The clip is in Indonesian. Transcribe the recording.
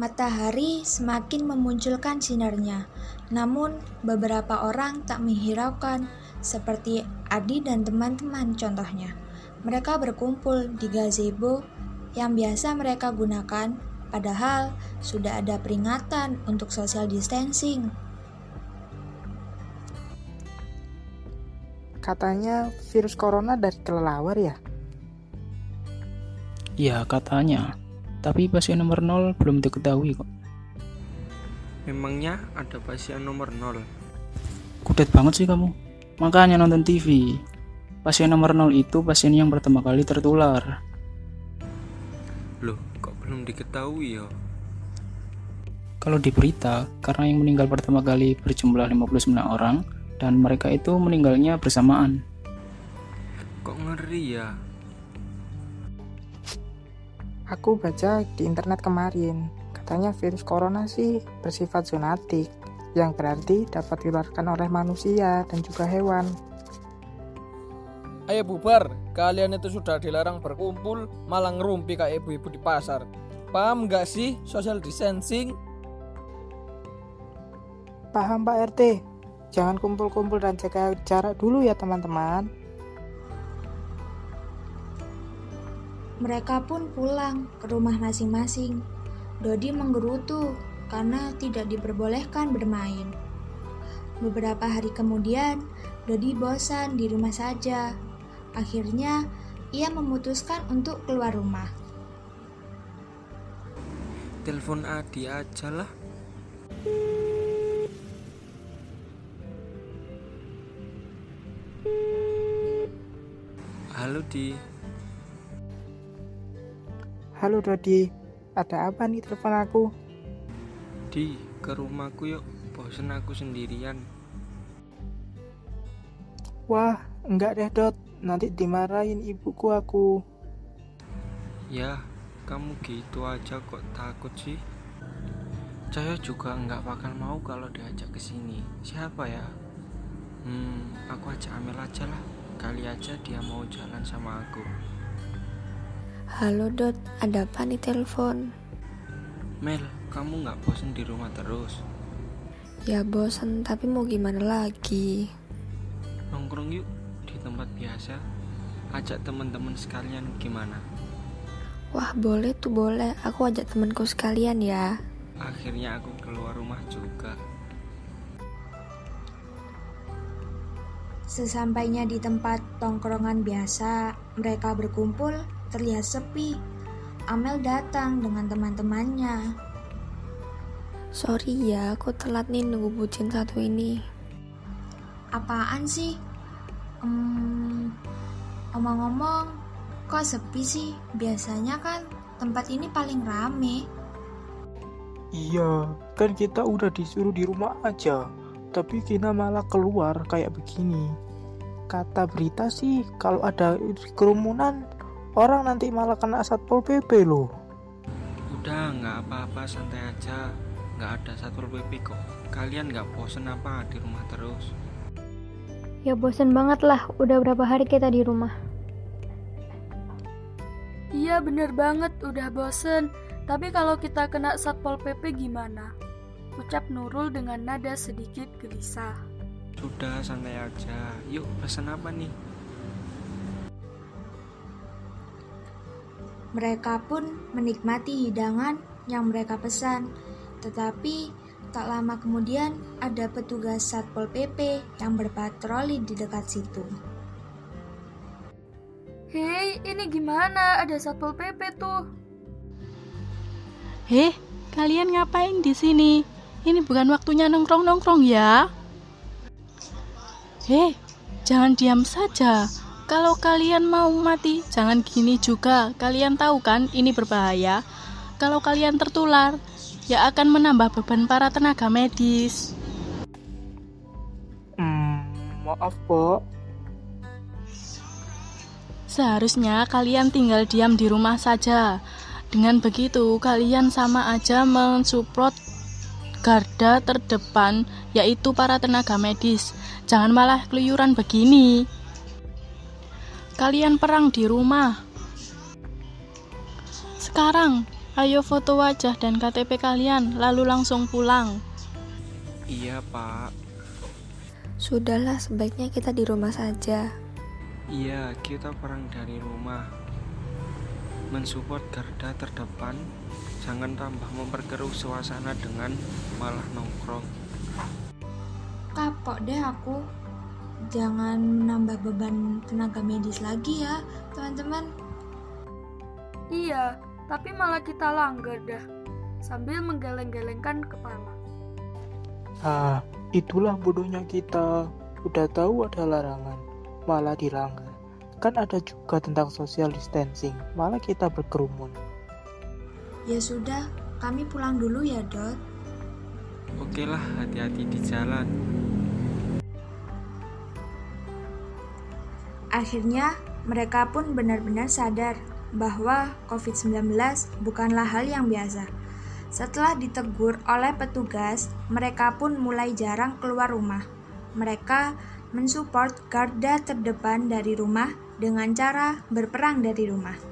Matahari semakin memunculkan sinarnya, namun beberapa orang tak menghiraukan, seperti Adi dan teman-teman contohnya. Mereka berkumpul di gazebo yang biasa mereka gunakan, padahal sudah ada peringatan untuk social distancing. Katanya virus corona dari kelelawar ya? Ya katanya, tapi pasien nomor 0 belum diketahui kok. Memangnya ada pasien nomor 0? Kudet banget sih kamu. Makanya nonton TV. Pasien nomor 0 itu pasien yang pertama kali tertular. Loh, kok belum diketahui ya? Kalau di berita, karena yang meninggal pertama kali berjumlah 59 orang, dan mereka itu meninggalnya bersamaan. Kok ngeri ya? Aku baca di internet kemarin, katanya virus corona sih bersifat zoonotik, yang berarti dapat ditularkan oleh manusia dan juga hewan. Ayo bubar, kalian itu sudah dilarang berkumpul, malah ngerumpi kayak ibu-ibu di pasar. Paham nggak sih social distancing? Paham Pak RT, jangan kumpul-kumpul dan jaga jarak dulu ya teman-teman. Mereka pun pulang ke rumah masing-masing. Dodi menggerutu karena tidak diperbolehkan bermain. Beberapa hari kemudian, Dodi bosan di rumah saja. Akhirnya, ia memutuskan untuk keluar rumah. Telepon Adi aja lah. Halo Di, Halo Dodi, ada apa nih telepon aku? Di ke rumahku yuk. Bosen aku sendirian. Wah, enggak deh Dot, nanti dimarahin ibuku aku. Ya, kamu gitu aja kok takut sih. Saya juga nggak bakal mau kalau diajak ke sini. Siapa ya? Hmm, aku ajak Amel aja lah. Kali aja dia mau jalan sama aku. Halo Dot, ada apa nih telepon? Mel, kamu nggak bosen di rumah terus? Ya bosen, tapi mau gimana lagi? Nongkrong yuk di tempat biasa. Ajak teman-teman sekalian gimana? Wah boleh tuh boleh, aku ajak temanku sekalian ya. Akhirnya aku keluar rumah juga. Sesampainya di tempat tongkrongan biasa, mereka berkumpul terlihat sepi. Amel datang dengan teman-temannya. Sorry ya, aku telat nih nunggu bucin satu ini. Apaan sih? Hmm, omong-omong, kok sepi sih? Biasanya kan tempat ini paling rame. Iya, kan kita udah disuruh di rumah aja, tapi kita malah keluar kayak begini. Kata berita sih, kalau ada kerumunan, orang nanti malah kena satpol pp loh. Udah nggak apa-apa santai aja. Nggak ada satpol pp kok. Kalian nggak bosen apa di rumah terus? Ya bosen banget lah, udah berapa hari kita di rumah. Iya bener banget, udah bosen. Tapi kalau kita kena Satpol PP gimana? Ucap Nurul dengan nada sedikit gelisah. Sudah santai aja. Yuk pesan apa nih? Mereka pun menikmati hidangan yang mereka pesan. Tetapi tak lama kemudian ada petugas Satpol PP yang berpatroli di dekat situ. Hei, ini gimana? Ada Satpol PP tuh. Heh, kalian ngapain di sini? Ini bukan waktunya nongkrong-nongkrong ya. Heh, jangan diam saja. Kalau kalian mau mati, jangan gini juga. Kalian tahu kan ini berbahaya. Kalau kalian tertular, ya akan menambah beban para tenaga medis. Hmm, maaf, Pok. Seharusnya kalian tinggal diam di rumah saja. Dengan begitu, kalian sama aja mensupport garda terdepan, yaitu para tenaga medis. Jangan malah keluyuran begini. Kalian perang di rumah. Sekarang, Ayo foto wajah dan KTP kalian, lalu langsung pulang. Iya, Pak. Sudahlah, sebaiknya kita di rumah saja. Iya, kita perang dari rumah. Mensupport garda terdepan, jangan tambah memperkeruh suasana dengan malah nongkrong. Kapok deh aku. Jangan nambah beban tenaga medis lagi ya, teman-teman. Iya, tapi malah kita langgar dah. Sambil menggeleng-gelengkan kepala. Ah, itulah bodohnya kita. Udah tahu ada larangan, malah dilanggar. Kan ada juga tentang social distancing, malah kita berkerumun. Ya sudah, kami pulang dulu ya, Dot. Oke lah, hati-hati di jalan. Akhirnya, mereka pun benar-benar sadar bahwa COVID-19 bukanlah hal yang biasa. Setelah ditegur oleh petugas, mereka pun mulai jarang keluar rumah. Mereka mensupport garda terdepan dari rumah dengan cara berperang dari rumah.